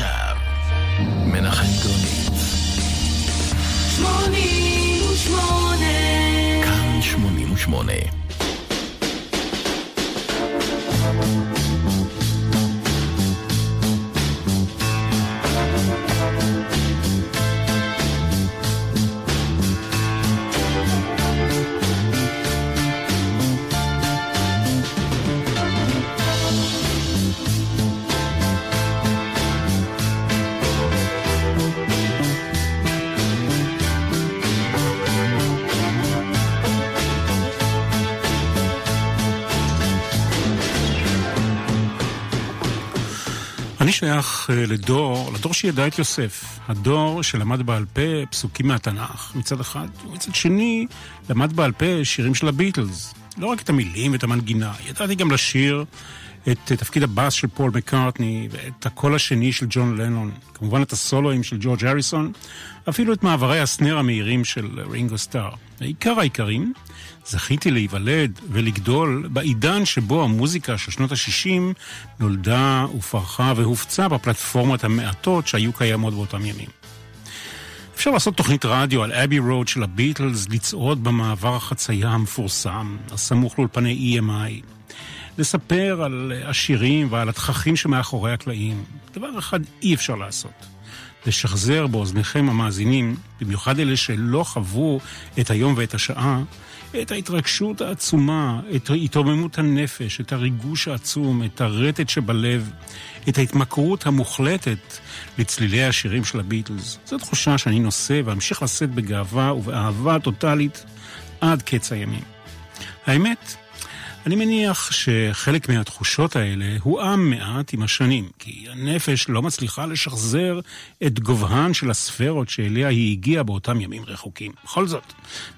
עכשיו, מנחם גרנית. שמונים ושמונה. כאן 88. שייך אה, לדור, לדור שידע את יוסף. הדור שלמד בעל פה פסוקים מהתנ"ך מצד אחד, ומצד שני למד בעל פה שירים של הביטלס. לא רק את המילים ואת המנגינה, ידעתי גם לשיר את תפקיד הבאס של פול מקארטני ואת הקול השני של ג'ון לנון, כמובן את הסולואים של ג'ורג' הריסון, אפילו את מעברי הסנר המהירים של רינגו סטאר. עיקר העיקרים, זכיתי להיוולד ולגדול בעידן שבו המוזיקה של שנות ה-60 נולדה ופרחה והופצה בפלטפורמות המעטות שהיו קיימות באותם ימים. אפשר לעשות תוכנית רדיו על אבי רוד של הביטלס, לצעוד במעבר החצייה המפורסם, הסמוך לאולפני EMI. לספר על השירים ועל התככים שמאחורי הקלעים. דבר אחד אי אפשר לעשות. לשחזר באוזניכם המאזינים, במיוחד אלה שלא חוו את היום ואת השעה, את ההתרגשות העצומה, את התרוממות הנפש, את הריגוש העצום, את הרטט שבלב, את ההתמכרות המוחלטת לצלילי השירים של הביטלס. זו תחושה שאני נושא ואמשיך לשאת בגאווה ובאהבה טוטאלית עד קץ הימים. האמת, אני מניח שחלק מהתחושות האלה הועם מעט עם השנים, כי הנפש לא מצליחה לשחזר את גובהן של הספרות שאליה היא הגיעה באותם ימים רחוקים. בכל זאת,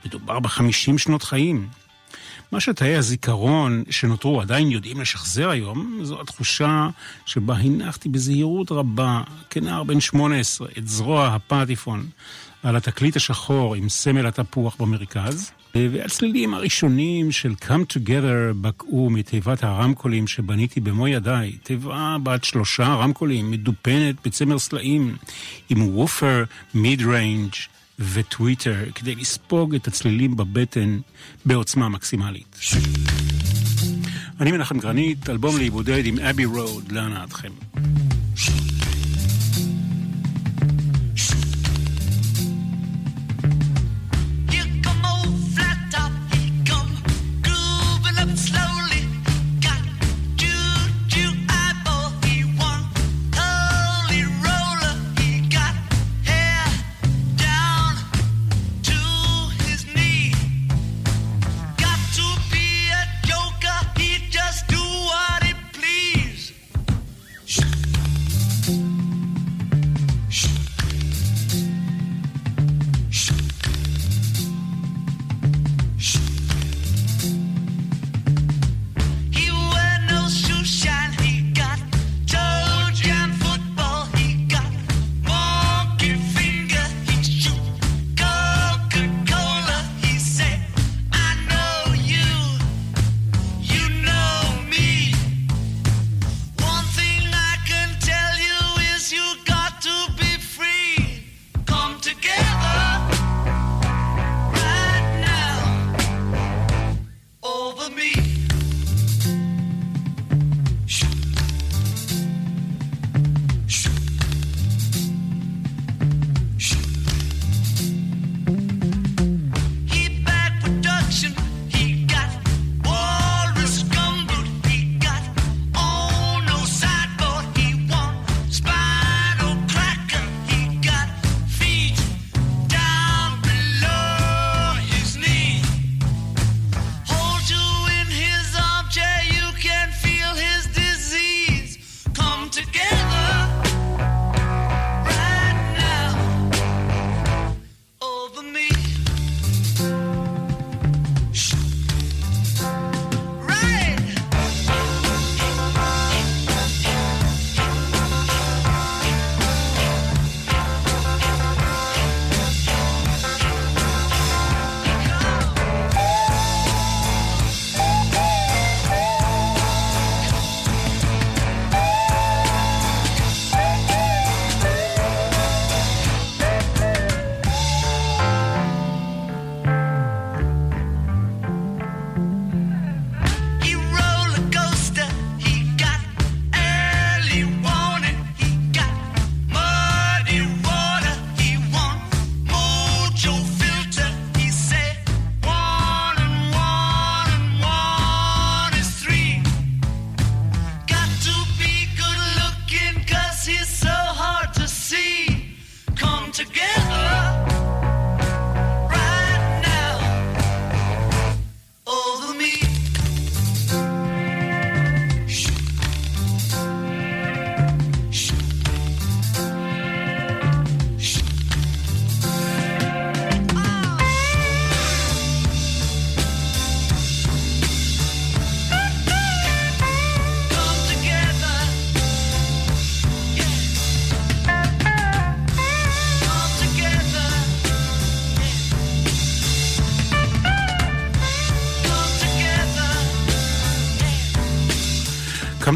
מדובר בחמישים שנות חיים. מה שתאי הזיכרון שנותרו עדיין יודעים לשחזר היום, זו התחושה שבה הנחתי בזהירות רבה, כנער בן 18, את זרוע הפטיפון על התקליט השחור עם סמל התפוח במרכז, והצלילים הראשונים של Come Together בקעו מתיבת הרמקולים שבניתי במו ידיי, תיבה בת שלושה רמקולים, מדופנת בצמר סלעים, עם woofer mid-range ו tweeter, כדי לספוג את הצלילים בבטן בעוצמה מקסימלית. אני מנחם גרנית, אלבום להיבודד עם אבי רוד, להנאתכם.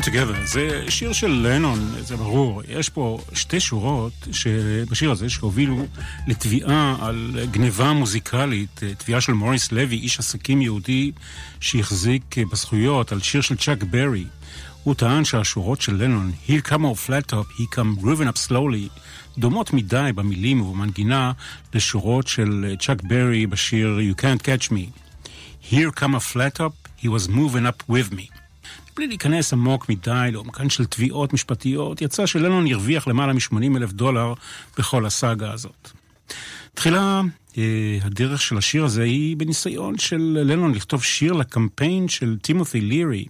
Together, זה שיר של לנון, זה ברור. יש פה שתי שורות בשיר הזה שהובילו לתביעה על גניבה מוזיקלית, תביעה של מוריס לוי, איש עסקים יהודי שהחזיק בזכויות על שיר של צ'אק ברי. הוא טען שהשורות של לנון, Here come a flat top, he come moving up slowly, דומות מדי במילים ובמנגינה לשורות של צ'אק ברי בשיר You can't catch me. Here come a flat top, he was moving up with me. בלי להיכנס עמוק מדי לעומקן של תביעות משפטיות, יצא שלנון הרוויח למעלה מ-80 אלף דולר בכל הסאגה הזאת. תחילה, אה, הדרך של השיר הזה היא בניסיון של לנון לכתוב שיר לקמפיין של טימותי לירי,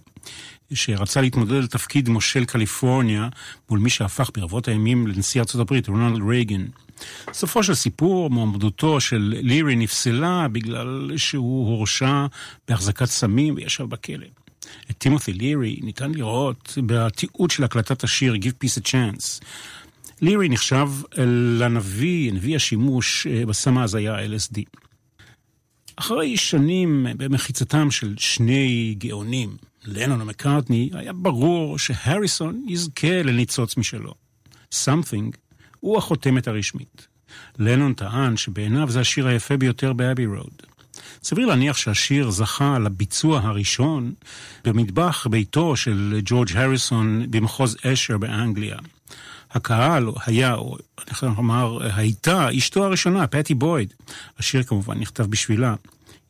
שרצה להתמודד על תפקיד מושל קליפורניה מול מי שהפך ברבות הימים לנשיא הברית, רונלד רייגן. סופו של סיפור, מועמדותו של לירי נפסלה בגלל שהוא הורשע בהחזקת סמים וישב בכלא. את טימותי לירי ניתן לראות בתיעוד של הקלטת השיר Give Peace a Chance. לירי נחשב לנביא, נביא השימוש אה, בסם ההזיה LSD. אחרי שנים במחיצתם של שני גאונים, לנון ומקארטני, היה ברור שהריסון יזכה לניצוץ משלו. Something הוא החותמת הרשמית. לנון טען שבעיניו זה השיר היפה ביותר באבי רוד. סביר להניח שהשיר זכה לביצוע הראשון במטבח ביתו של ג'ורג' הריסון במחוז אשר באנגליה. הקהל היה, או אני יכול לומר, הייתה אשתו הראשונה, פטי בויד. השיר כמובן נכתב בשבילה.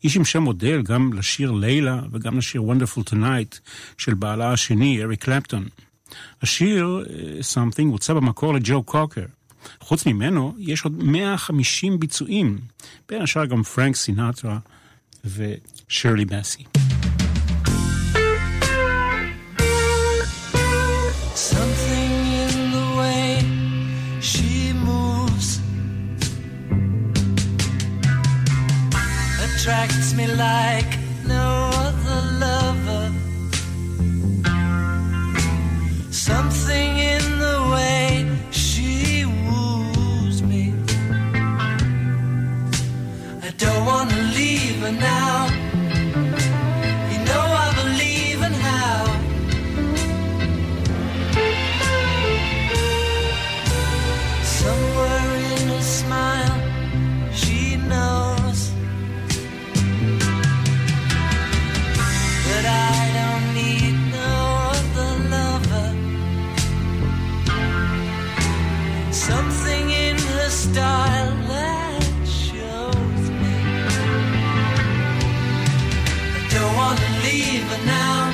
היא שימשה מודל גם לשיר לילה וגם לשיר Wonderful Tonight של בעלה השני, אריק קלפטון. השיר, uh, Something, הוצא במקור לג'ו קוקר. חוץ ממנו, יש עוד 150 ביצועים, בין השאר גם פרנק סינטרה ושרלי בסי. attracts me like no now.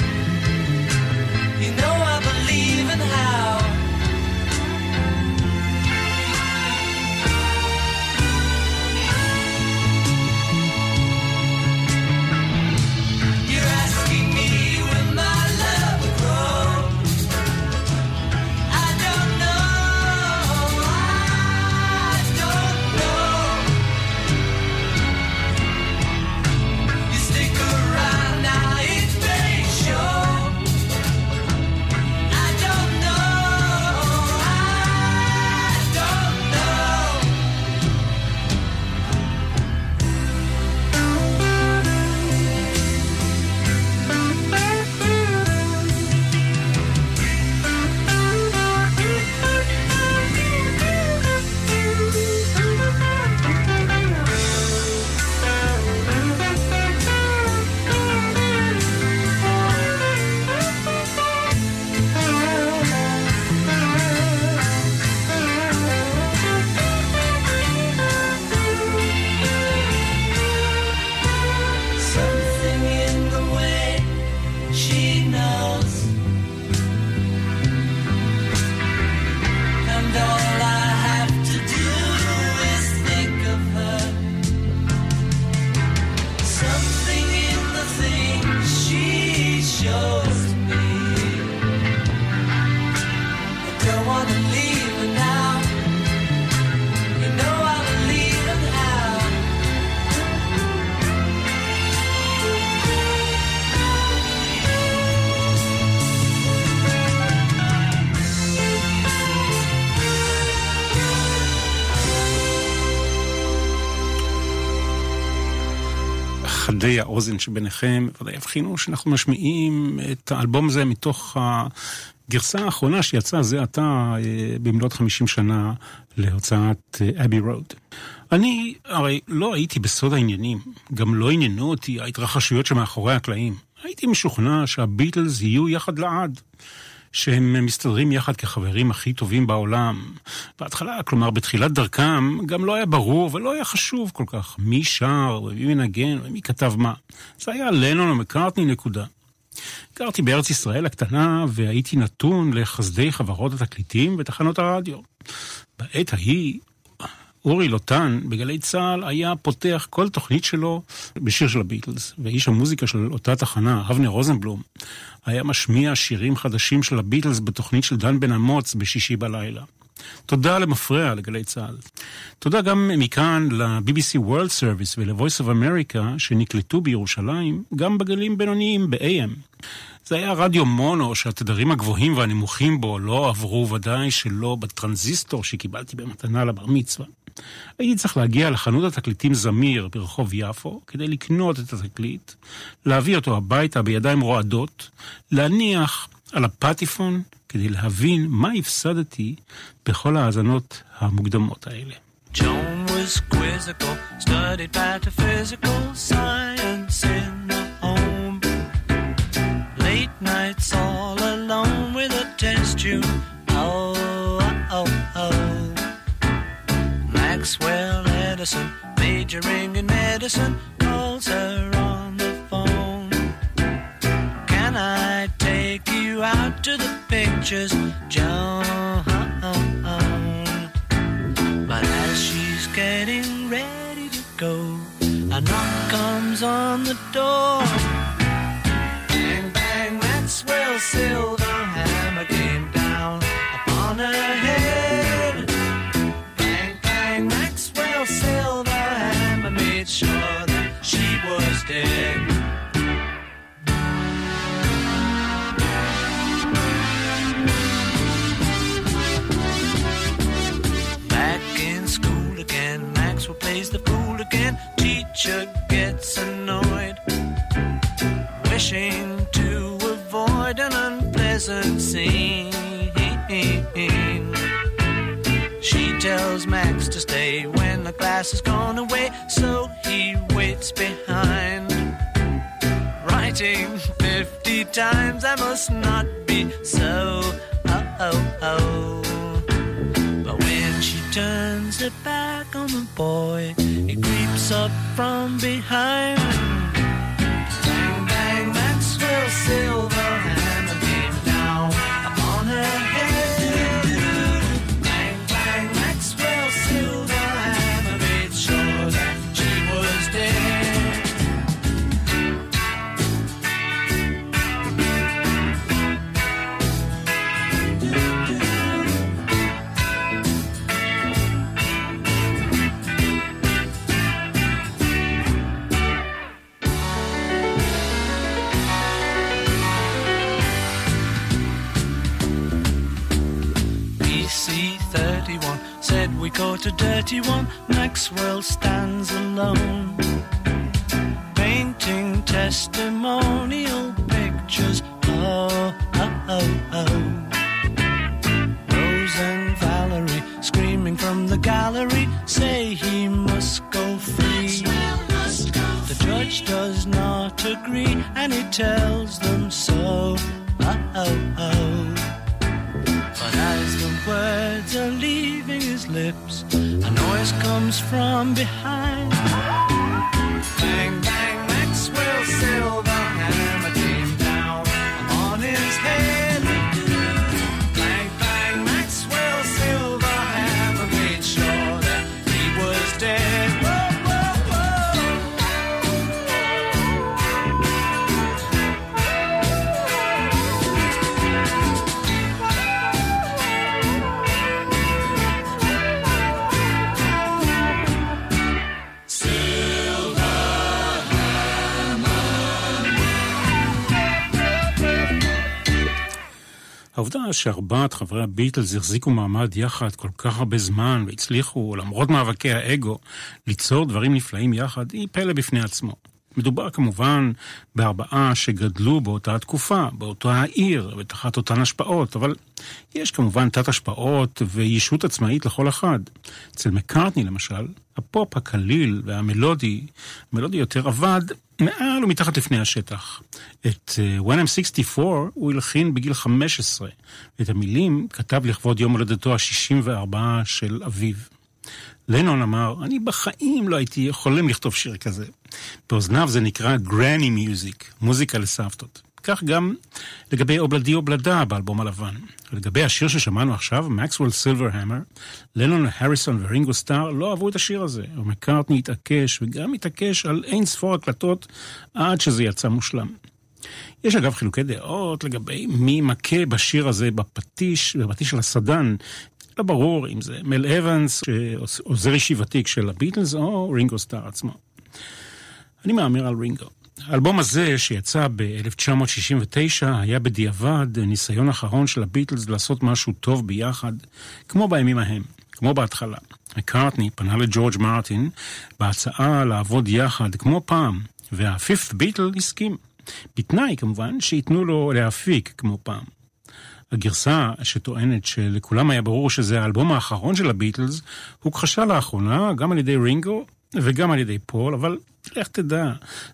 חדי האוזן שביניכם ודאי יבחינו שאנחנו משמיעים את האלבום הזה מתוך הגרסה האחרונה שיצאה זה עתה אה, במלאת 50 שנה להוצאת אבי רוד. אני הרי לא הייתי בסוד העניינים, גם לא עניינו אותי ההתרחשויות שמאחורי הקלעים. הייתי משוכנע שהביטלס יהיו יחד לעד. שהם מסתדרים יחד כחברים הכי טובים בעולם. בהתחלה, כלומר בתחילת דרכם, גם לא היה ברור ולא היה חשוב כל כך מי שר ומי מנגן ומי כתב מה. זה היה לנון ומקארטני נקודה. גרתי בארץ ישראל הקטנה והייתי נתון לחסדי חברות התקליטים ותחנות הרדיו. בעת ההיא אורי לוטן בגלי צה"ל היה פותח כל תוכנית שלו בשיר של הביטלס, ואיש המוזיקה של אותה תחנה, אבנר רוזנבלום, היה משמיע שירים חדשים של הביטלס בתוכנית של דן בן אמוץ בשישי בלילה. תודה למפרע לגלי צה"ל. תודה גם מכאן ל-BBC World Service ול-Voice of America שנקלטו בירושלים, גם בגלים בינוניים ב-AM. זה היה רדיו מונו שהתדרים הגבוהים והנמוכים בו לא עברו ודאי שלא בטרנזיסטור שקיבלתי במתנה לבר מצווה. הייתי צריך להגיע לחנות התקליטים זמיר ברחוב יפו כדי לקנות את התקליט, להביא אותו הביתה בידיים רועדות, להניח על הפטיפון כדי להבין מה הפסדתי בכל ההאזנות המוקדמות האלה. John was quizzical, studied metaphysical science in the all alone with a test tube. Oh, oh, oh, oh. Maxwell Edison, majoring in medicine, calls her on the phone. Can I take you out to the pictures, Joan? But as she's getting ready to go, a knock comes on the door. Maxwell Silver. Class has gone away, so he waits behind. Writing 50 times, I must not be so. Oh, oh, oh. But when she turns her back on the boy, he creeps up from behind. Bang, bang, Maxwell Silver we caught a dirty one. Maxwell stands alone, painting testimonial pictures. Oh, oh, oh, oh. Rose and Valerie screaming from the gallery say he must go free. The judge does not agree and he tells them so. Uh, oh, oh, oh. Words are leaving his lips, a noise comes from behind. Bang, bang, Maxwell Silver העובדה שארבעת חברי הביטלס החזיקו מעמד יחד כל כך הרבה זמן והצליחו, למרות מאבקי האגו, ליצור דברים נפלאים יחד, היא פלא בפני עצמו. מדובר כמובן בארבעה שגדלו באותה תקופה, באותה העיר, ותחת אותן השפעות, אבל יש כמובן תת השפעות וישות עצמאית לכל אחד. אצל מקארטני למשל, הפופ הקליל והמלודי, המלודי יותר עבד מעל ומתחת לפני השטח. את uh, When I'm 64 הוא הלחין בגיל 15, ואת המילים כתב לכבוד יום הולדתו ה-64 של אביו. לנון אמר, אני בחיים לא הייתי חולם לכתוב שיר כזה. באוזניו זה נקרא גרני מיוזיק, מוזיקה לסבתות. כך גם לגבי אובלדי אובלדה באלבום הלבן. לגבי השיר ששמענו עכשיו, מקסוול סילברהמר, לנון, הריסון ורינגו סטאר לא אהבו את השיר הזה, ומקארטני התעקש, וגם התעקש על אין ספור הקלטות עד שזה יצא מושלם. יש אגב חילוקי דעות לגבי מי מכה בשיר הזה בפטיש, בפטיש של הסדן. לא ברור אם זה מל אבנס, עוזר אישי ותיק של הביטלס, או רינגו סטאר עצמו. אני מהמר על רינגו. האלבום הזה, שיצא ב-1969, היה בדיעבד ניסיון אחרון של הביטלס לעשות משהו טוב ביחד, כמו בימים ההם, כמו בהתחלה. מקארטני פנה לג'ורג' מרטין בהצעה לעבוד יחד כמו פעם, והפיפט ביטל הסכים. בתנאי, כמובן, שייתנו לו להפיק כמו פעם. הגרסה שטוענת שלכולם היה ברור שזה האלבום האחרון של הביטלס, הוכחשה לאחרונה גם על ידי רינגו וגם על ידי פול, אבל לך תדע,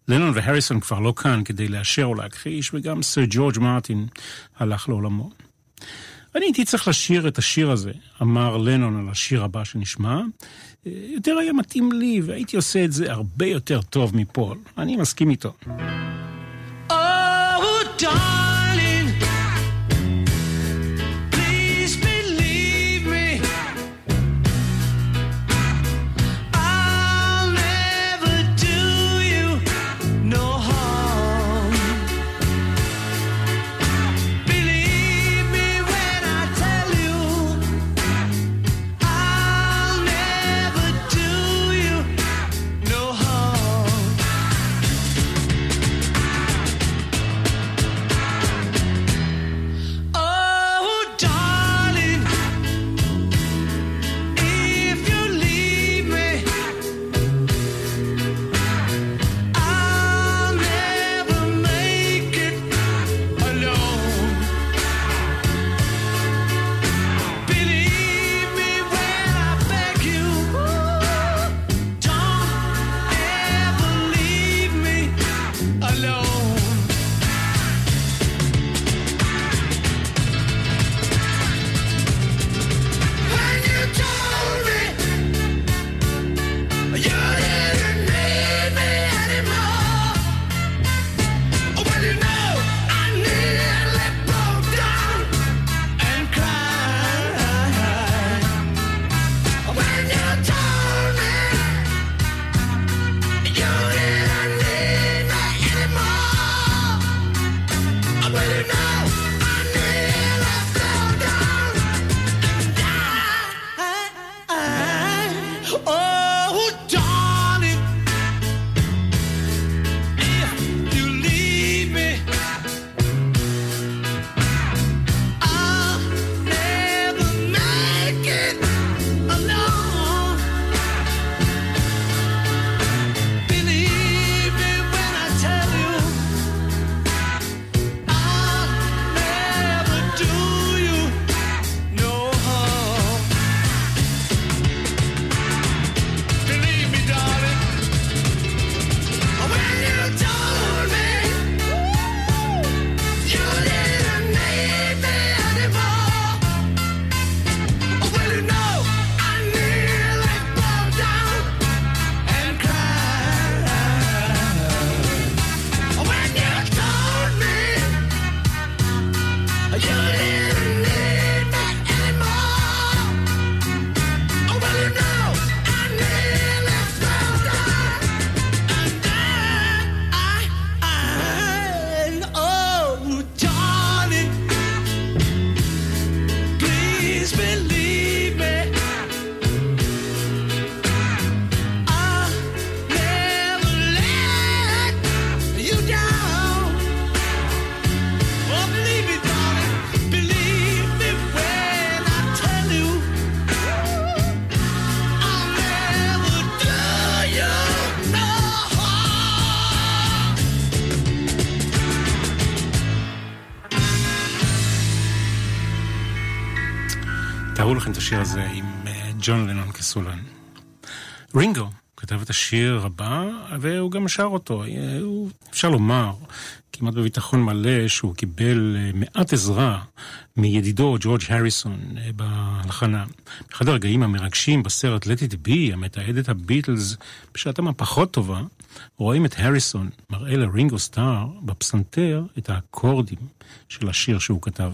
לנון והריסון כבר לא כאן כדי לאשר או להכחיש, וגם סר ג'ורג' מרטין הלך לעולמו. אני הייתי צריך לשיר את השיר הזה, אמר לנון על השיר הבא שנשמע. יותר היה מתאים לי, והייתי עושה את זה הרבה יותר טוב מפול. אני מסכים איתו. Oh, תארו את השיר הזה עם אה, ג'ון לנון כסולן. רינגו כתב את השיר הבא, והוא גם שר אותו. אה, הוא, אפשר לומר, כמעט בביטחון מלא, שהוא קיבל אה, מעט עזרה מידידו ג'ורג' הריסון בהלחנה. אחד הרגעים המרגשים בסרט Let It Be, המתעד את הביטלס בשעתם הפחות טובה, רואים את הריסון מראה לרינגו סטאר בפסנתר את האקורדים של השיר שהוא כתב.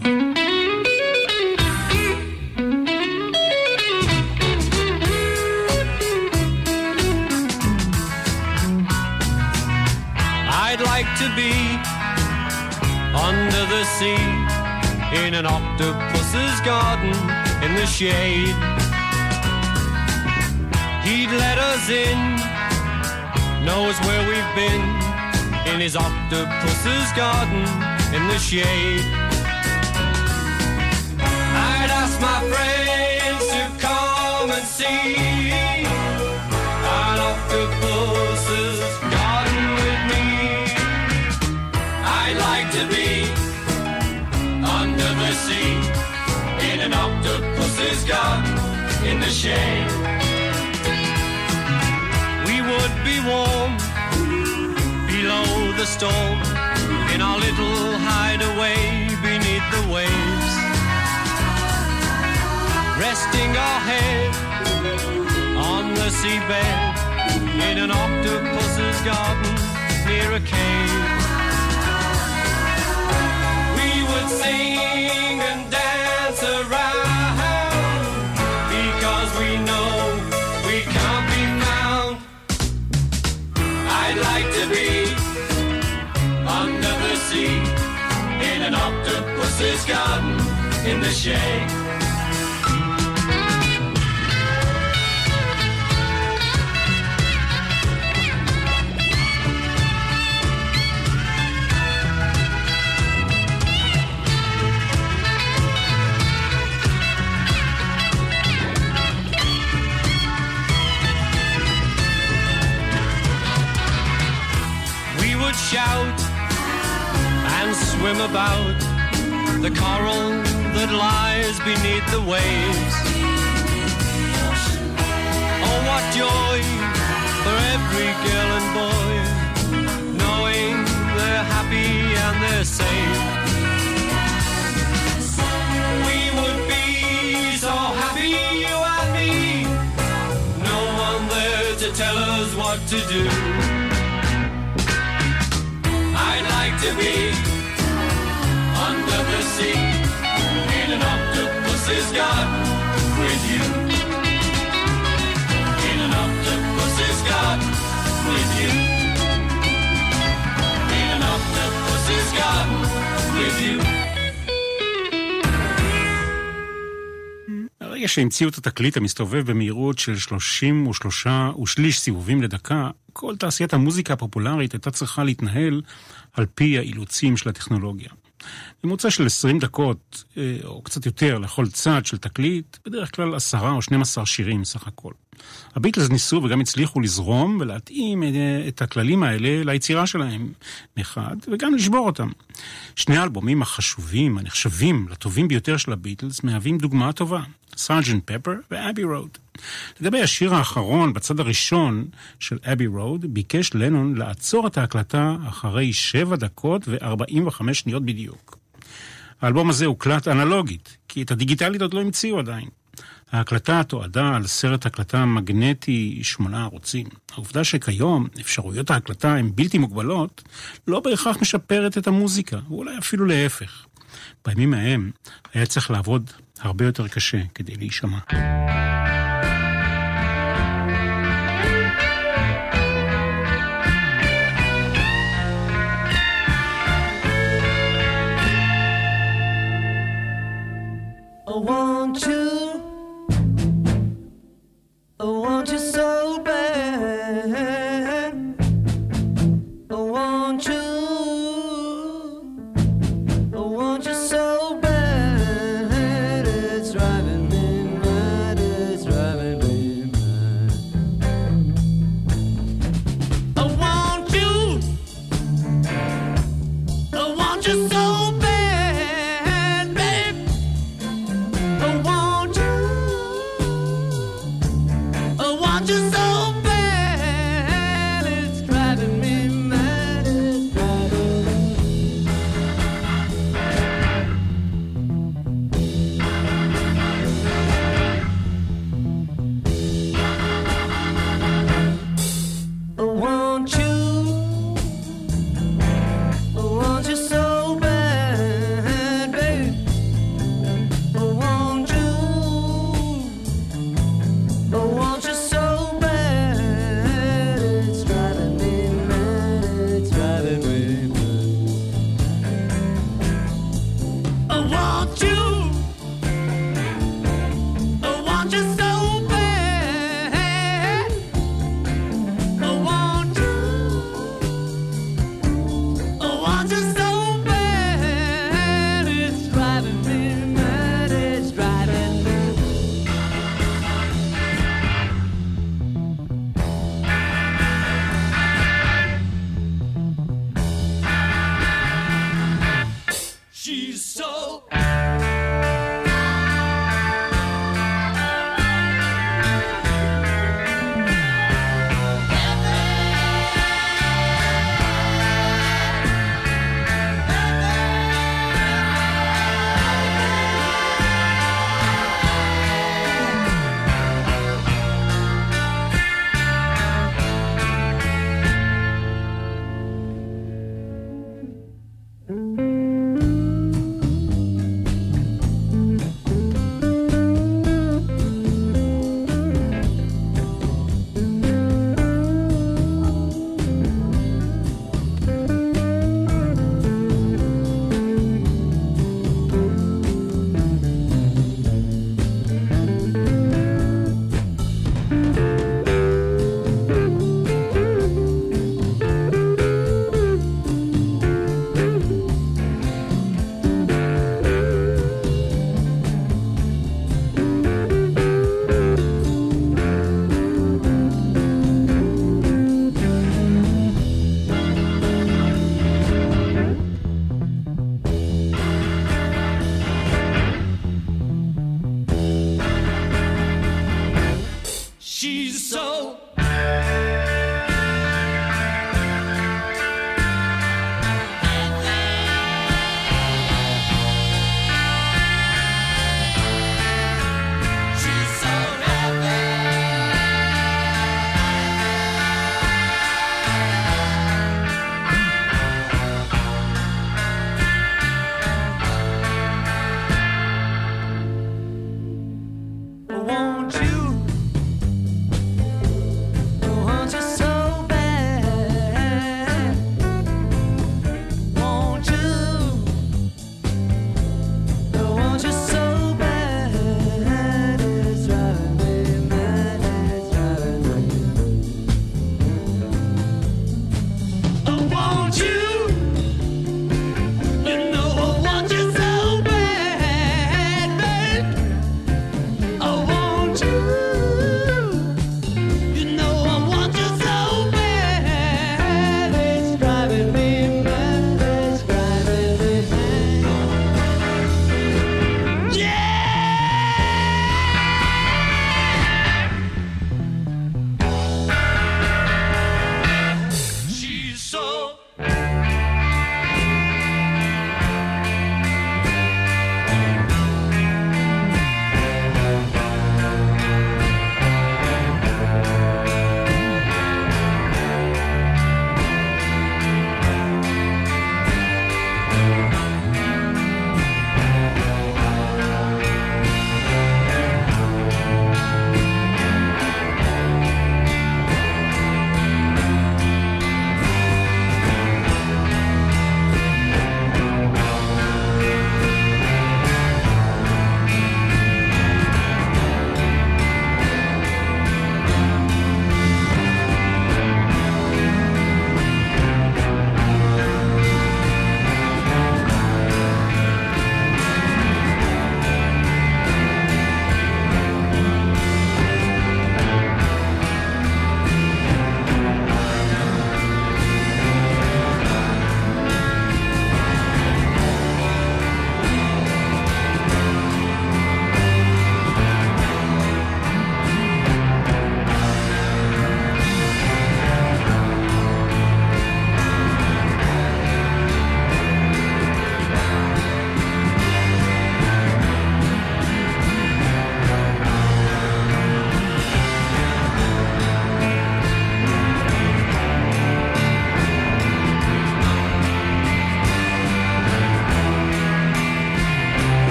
Sea in an octopus's garden in the shade. He'd let us in, knows where we've been in his octopus's garden in the shade. I'd ask my friends to come and see storm in our little hideaway beneath the waves, resting our head on the seabed in an octopus's garden near a cave. Sing and dance garden in the shade. We would Shout and swim about the coral that lies beneath the waves. Oh, what joy for every girl and boy, knowing they're happy and they're safe. We would be so happy, you and me. No one there to tell us what to do I'd like to be octopus's garden with you. In an octopus's garden with you. In an octopus's garden with you. ברגע שהמציאו את התקליט המסתובב במהירות של 33 ושליש סיבובים לדקה, כל תעשיית המוזיקה הפופולרית הייתה צריכה להתנהל על פי האילוצים של הטכנולוגיה. ממוצע של 20 דקות, אה, או קצת יותר, לכל צד של תקליט, בדרך כלל עשרה או 12 שירים סך הכל. הביטלס ניסו וגם הצליחו לזרום ולהתאים אה, את הכללים האלה ליצירה שלהם מחד, וגם לשבור אותם. שני האלבומים החשובים, הנחשבים לטובים ביותר של הביטלס, מהווים דוגמה טובה. סארג'נט פפר ואבי רוד. לגבי השיר האחרון, בצד הראשון של אבי רוד, ביקש לנון לעצור את ההקלטה אחרי 7 דקות ו-45 שניות בדיוק. האלבום הזה הוקלט אנלוגית, כי את הדיגיטלית עוד לא המציאו עדיין. ההקלטה תועדה על סרט הקלטה מגנטי שמונה ערוצים. העובדה שכיום אפשרויות ההקלטה הן בלתי מוגבלות, לא בהכרח משפרת את המוזיקה, ואולי אפילו להפך. בימים ההם היה צריך לעבוד הרבה יותר קשה כדי להישמע.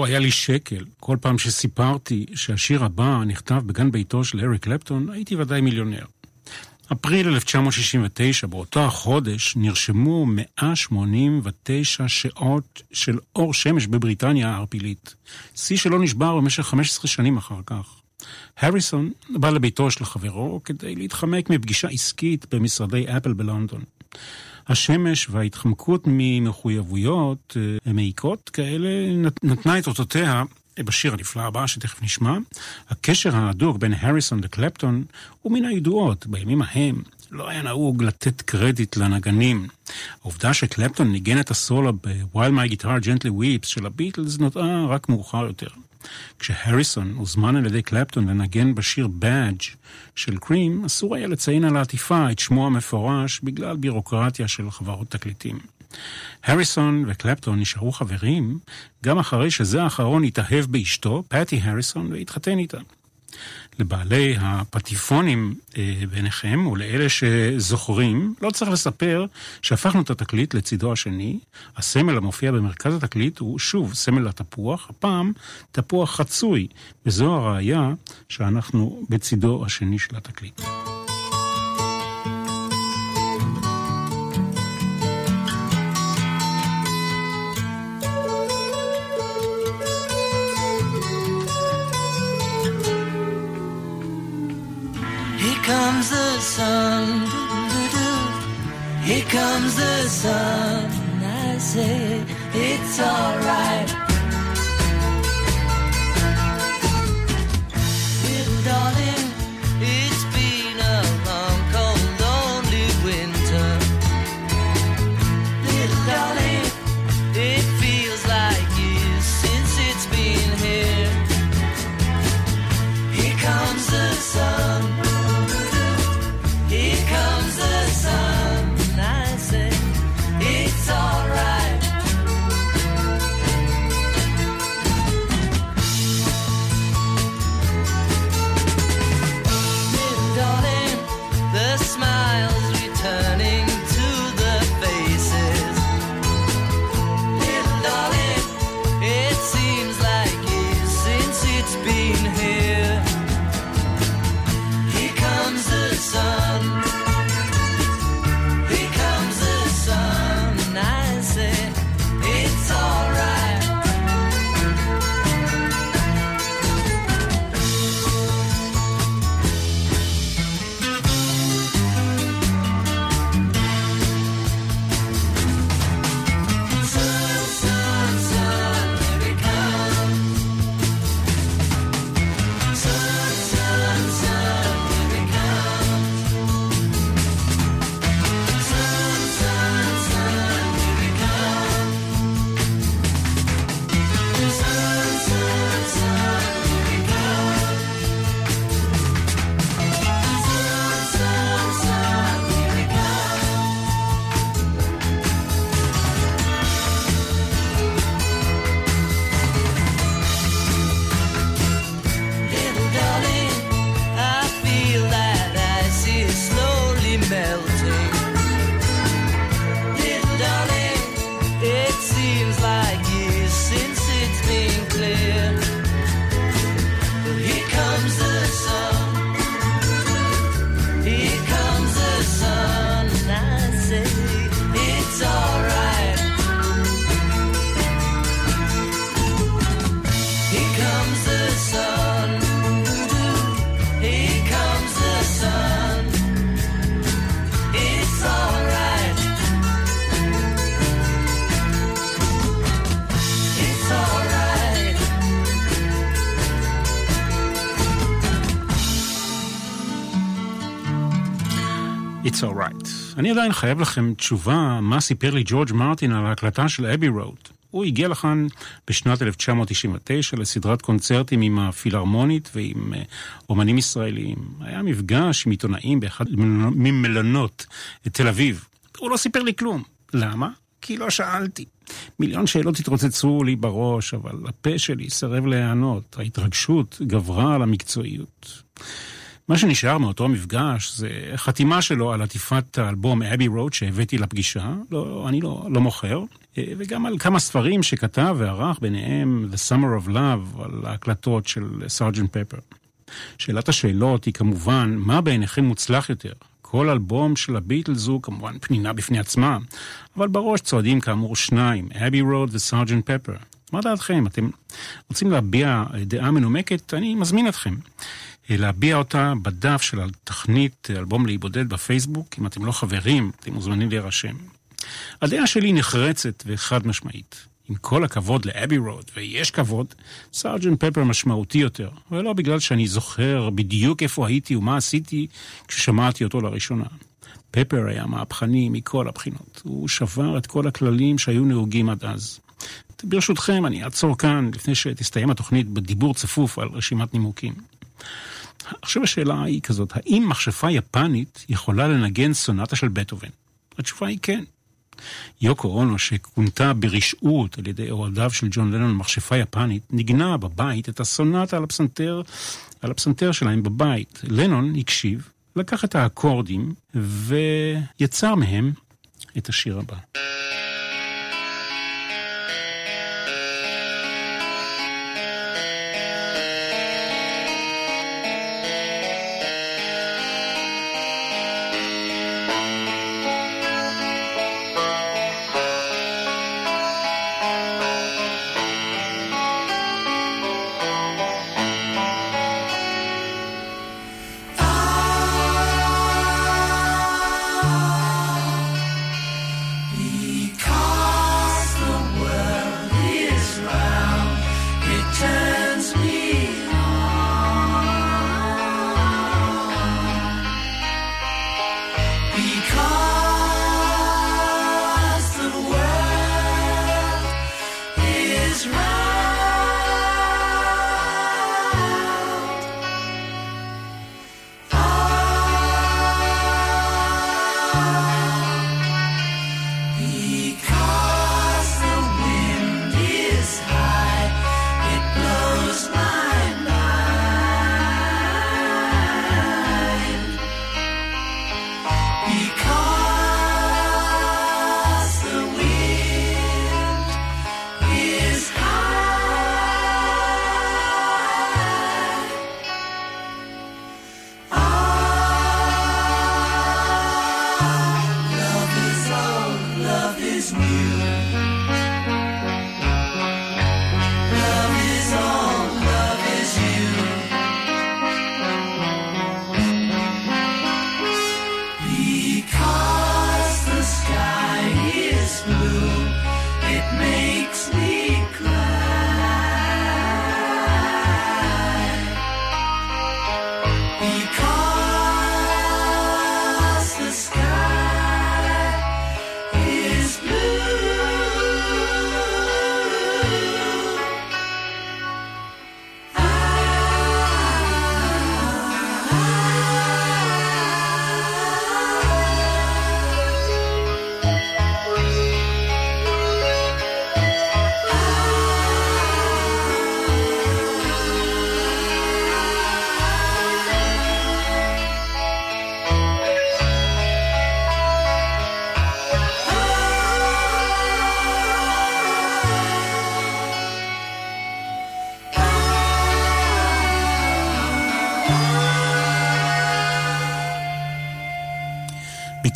אילו היה לי שקל כל פעם שסיפרתי שהשיר הבא נכתב בגן ביתו של אריק קלפטון, הייתי ודאי מיליונר. אפריל 1969, באותו החודש, נרשמו 189 שעות של אור שמש בבריטניה הערפילית. שיא שלא נשבר במשך 15 שנים אחר כך. הריסון בא לביתו של חברו כדי להתחמק מפגישה עסקית במשרדי אפל בלונדון. השמש וההתחמקות ממחויבויות אה, מעיקות כאלה נתנה את אותותיה בשיר הנפלא הבא שתכף נשמע. הקשר ההדוק בין הריסון לקלפטון הוא מן הידועות. בימים ההם לא היה נהוג לתת קרדיט לנגנים. העובדה שקלפטון ניגן את הסולו ב-While My Guitar Gently Weeps של הביטלס נודעה רק מאוחר יותר. כשהריסון הוזמן על ידי קלפטון לנגן בשיר Badge של קרים, אסור היה לציין על העטיפה את שמו המפורש בגלל בירוקרטיה של חברות תקליטים. הריסון וקלפטון נשארו חברים גם אחרי שזה האחרון התאהב באשתו, פטי הריסון, והתחתן איתה. לבעלי הפטיפונים אה, ביניכם ולאלה שזוכרים, לא צריך לספר שהפכנו את התקליט לצידו השני. הסמל המופיע במרכז התקליט הוא שוב סמל התפוח, הפעם תפוח חצוי, וזו הראיה שאנחנו בצידו השני של התקליט. Comes the sun. Here comes the sun. I say, it's alright. אני עדיין חייב לכם תשובה מה סיפר לי ג'ורג' מרטין על ההקלטה של אבי רוד. הוא הגיע לכאן בשנת 1999 לסדרת קונצרטים עם הפילהרמונית ועם אה, אומנים ישראלים. היה מפגש עם עיתונאים באחד ממלונות תל אביב. הוא לא סיפר לי כלום. למה? כי לא שאלתי. מיליון שאלות התרוצצו לי בראש, אבל הפה שלי סירב להיענות. ההתרגשות גברה על המקצועיות. מה שנשאר מאותו מפגש זה חתימה שלו על עטיפת האלבום אבי רוד שהבאתי לפגישה, לא, אני לא, לא מוכר. אה, וגם על כמה ספרים שכתב וערך, ביניהם The Summer of Love, על ההקלטות של סארג'נט פפר. שאלת השאלות היא כמובן, מה בעיניכם מוצלח יותר? כל אלבום של הביטלס הוא כמובן פנינה בפני עצמה, אבל בראש צועדים כאמור שניים, אבי רוד וסארג'נט פפר. מה דעתכם? אתם רוצים להביע דעה מנומקת? אני מזמין אתכם. להביע אותה בדף של התכנית אלבום להיבודד בפייסבוק. אם אתם לא חברים, אתם מוזמנים להירשם. הדעה שלי נחרצת וחד משמעית. עם כל הכבוד לאבי רוד, ויש כבוד, סארג'נט פפר משמעותי יותר, ולא בגלל שאני זוכר בדיוק איפה הייתי ומה עשיתי כששמעתי אותו לראשונה. פפר היה מהפכני מכל הבחינות. הוא שבר את כל הכללים שהיו נהוגים עד אז. ברשותכם, אני אעצור כאן לפני שתסתיים התוכנית בדיבור צפוף על רשימת נימוקים. עכשיו השאלה היא כזאת, האם מכשפה יפנית יכולה לנגן סונטה של בטהובן? התשובה היא כן. יוקו אונו, שכונתה ברשעות על ידי אוהדיו של ג'ון לנון מכשפה יפנית, ניגנה בבית את הסונטה על הפסנתר, על הפסנתר שלהם בבית. לנון הקשיב, לקח את האקורדים ויצר מהם את השיר הבא.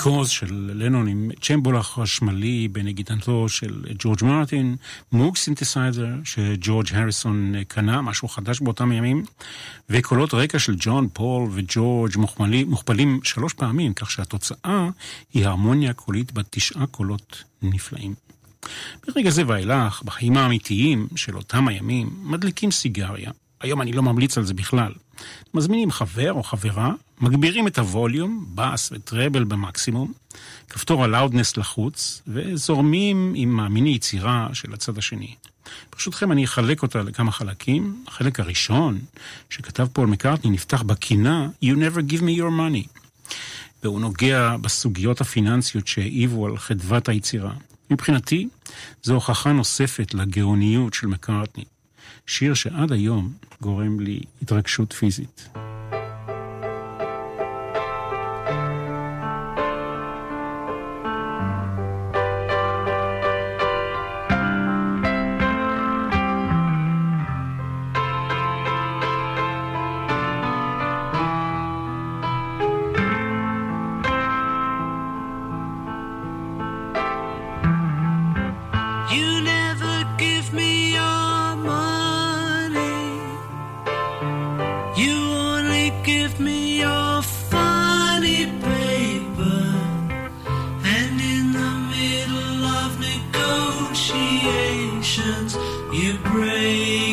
קוז של לנון עם צ'מבלו חשמלי בנגינתו של ג'ורג' מרטין, Moog synthesizer שג'ורג' הריסון קנה, משהו חדש באותם ימים, וקולות רקע של ג'ון, פול וג'ורג' מוכפלים שלוש פעמים, כך שהתוצאה היא הרמוניה קולית בת תשעה קולות נפלאים. ברגע זה ואילך, בחיים האמיתיים של אותם הימים, מדליקים סיגריה. היום אני לא ממליץ על זה בכלל. מזמינים חבר או חברה, מגבירים את הווליום, בס וטראבל במקסימום, כפתור הלאודנס לחוץ, וזורמים עם המיני יצירה של הצד השני. ברשותכם אני אחלק אותה לכמה חלקים. החלק הראשון, שכתב פול מקארטני, נפתח בקינה You never give me your money. והוא נוגע בסוגיות הפיננסיות שהעיבו על חדוות היצירה. מבחינתי, זו הוכחה נוספת לגאוניות של מקארטני. שיר שעד היום גורם לי התרגשות פיזית. you break.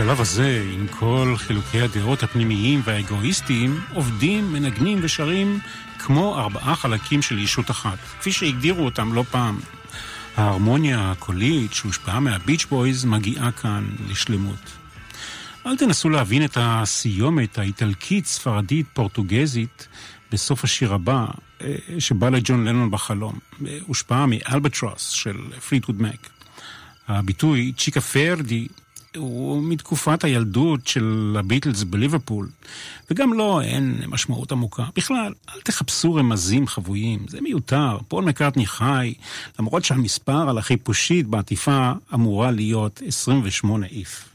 בשלב הזה, עם כל חילוקי הדעות הפנימיים והאגואיסטיים, עובדים, מנגנים ושרים כמו ארבעה חלקים של ישות אחת, כפי שהגדירו אותם לא פעם. ההרמוניה הקולית שהושפעה מהביץ' בויז מגיעה כאן לשלמות. אל תנסו להבין את הסיומת האיטלקית, ספרדית, פורטוגזית בסוף השיר הבא, אה, שבא לג'ון לנון בחלום. הושפעה מאלבטרוס של Fleetwood Mac. הביטוי chicka ferdy הוא מתקופת הילדות של הביטלס בליברפול, וגם לו לא, אין משמעות עמוקה. בכלל, אל תחפשו רמזים חבויים, זה מיותר. פול מקארטני חי, למרות שהמספר על החיפושית בעטיפה אמורה להיות 28 IF.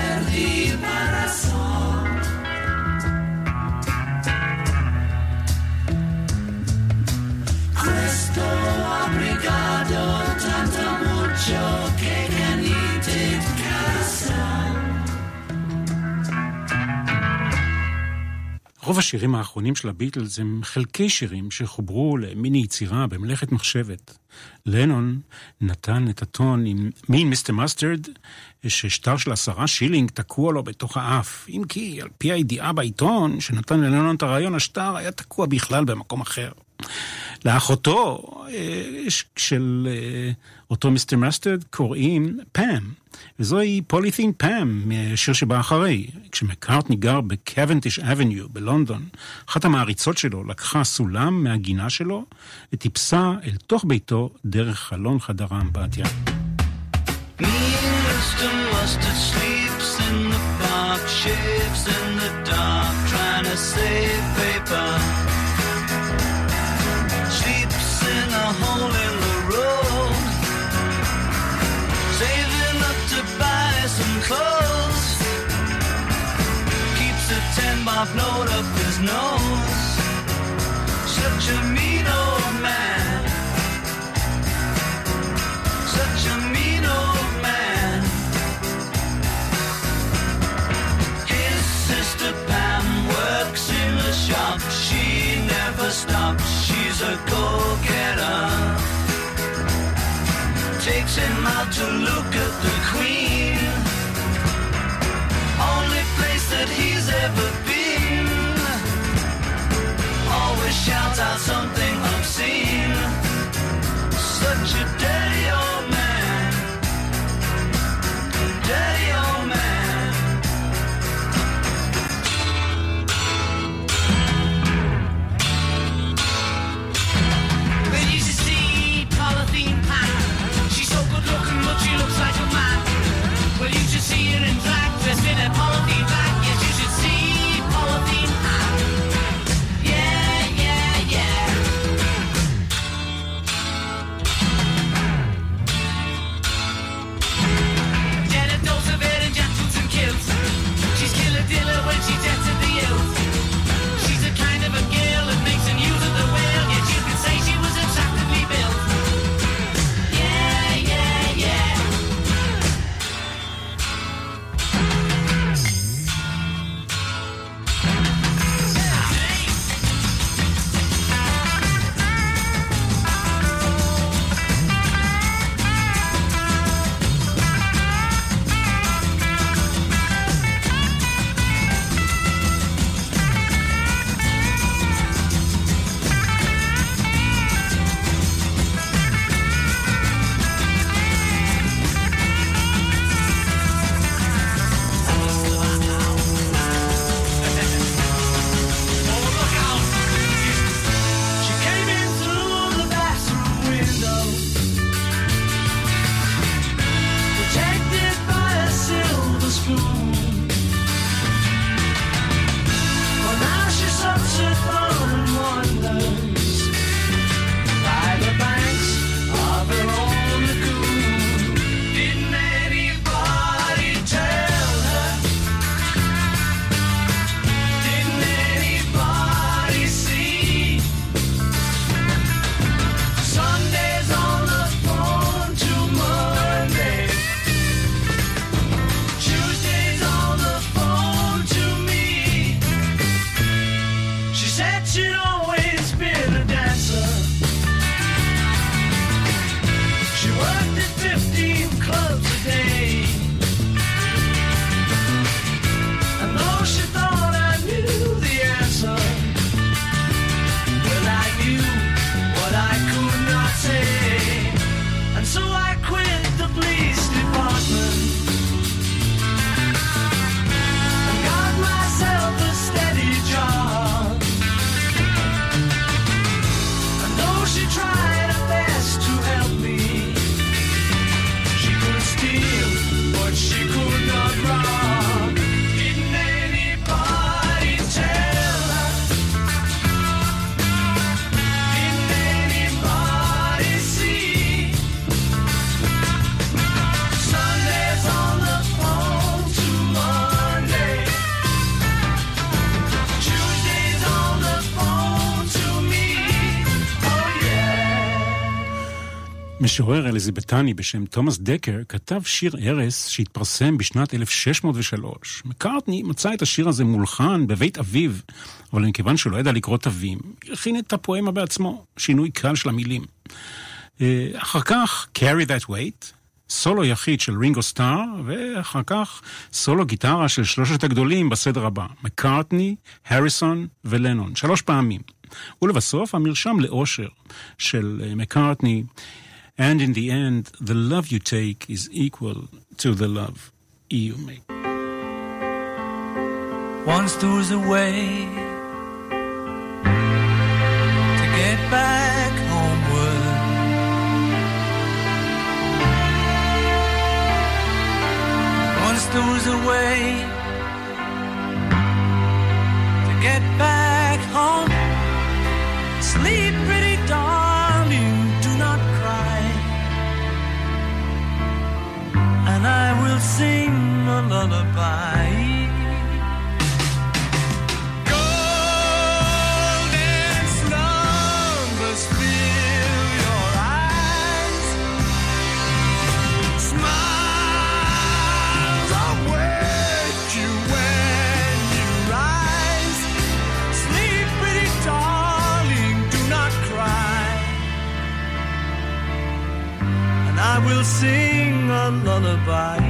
perdí para siempre. השירים האחרונים של הביטלס הם חלקי שירים שחוברו למיני יצירה במלאכת מחשבת. לנון נתן את הטון עם Mean Mr. Mustard, ששטר של עשרה שילינג תקוע לו בתוך האף. אם כי, על פי הידיעה בעיתון שנתן ללנון את הרעיון, השטר היה תקוע בכלל במקום אחר. לאחותו אה, של אה, אותו Mr. Mustard קוראים Pam, וזוהי Polythene Pam מהשיר שבא אחרי. כשמקארטני גר ב Cavendish Avenue בלונדון, אחת המעריצות שלו לקחה סולם מהגינה שלו וטיפסה אל תוך ביתו דרך חלון חדר האמבטיה. save paper a bob note up his nose. Such a mean old man. Such a mean old man. His sister Pam works in the shop. She never stops. She's a go-getter. Takes him out to look at the Queen. Only place that he's ever been. Shouts out something obscene. משורר אליזבטני בשם תומאס דקר כתב שיר ארס שהתפרסם בשנת 1603. מקארטני מצא את השיר הזה מולחן בבית אביו, אבל מכיוון שהוא לא ידע לקרוא תווים, הכין את הפואמה בעצמו, שינוי קל של המילים. אה, אחר כך, Carry That Weight, סולו יחיד של רינגו סטאר, ואחר כך סולו גיטרה של שלושת הגדולים בסדר הבא, מקארטני, הריסון ולנון, שלוש פעמים. ולבסוף המרשם לאושר של אה, מקארטני. And in the end, the love you take is equal to the love you make. Once there was a way to get back homeward. Once there was a way to get back home. Sleep, pretty not cry. And I will sing a lullaby.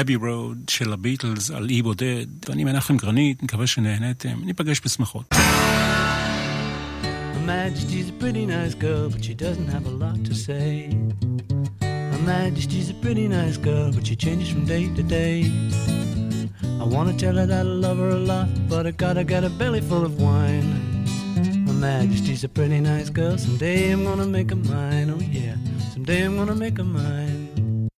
כאן אבי רוד של הביטלס על אי בודד, ואני מנחם גרנית, מקווה שנהנתם, ניפגש בשמחות. Majesty's a pretty nice girl, but she doesn't have a lot to say. Her Majesty's a pretty nice girl, but she changes from day to day. I wanna tell her that I love her a lot, but I gotta get a belly full of wine. Her Majesty's a pretty nice girl, someday I'm gonna make her mine, oh yeah, someday I'm gonna make her mine.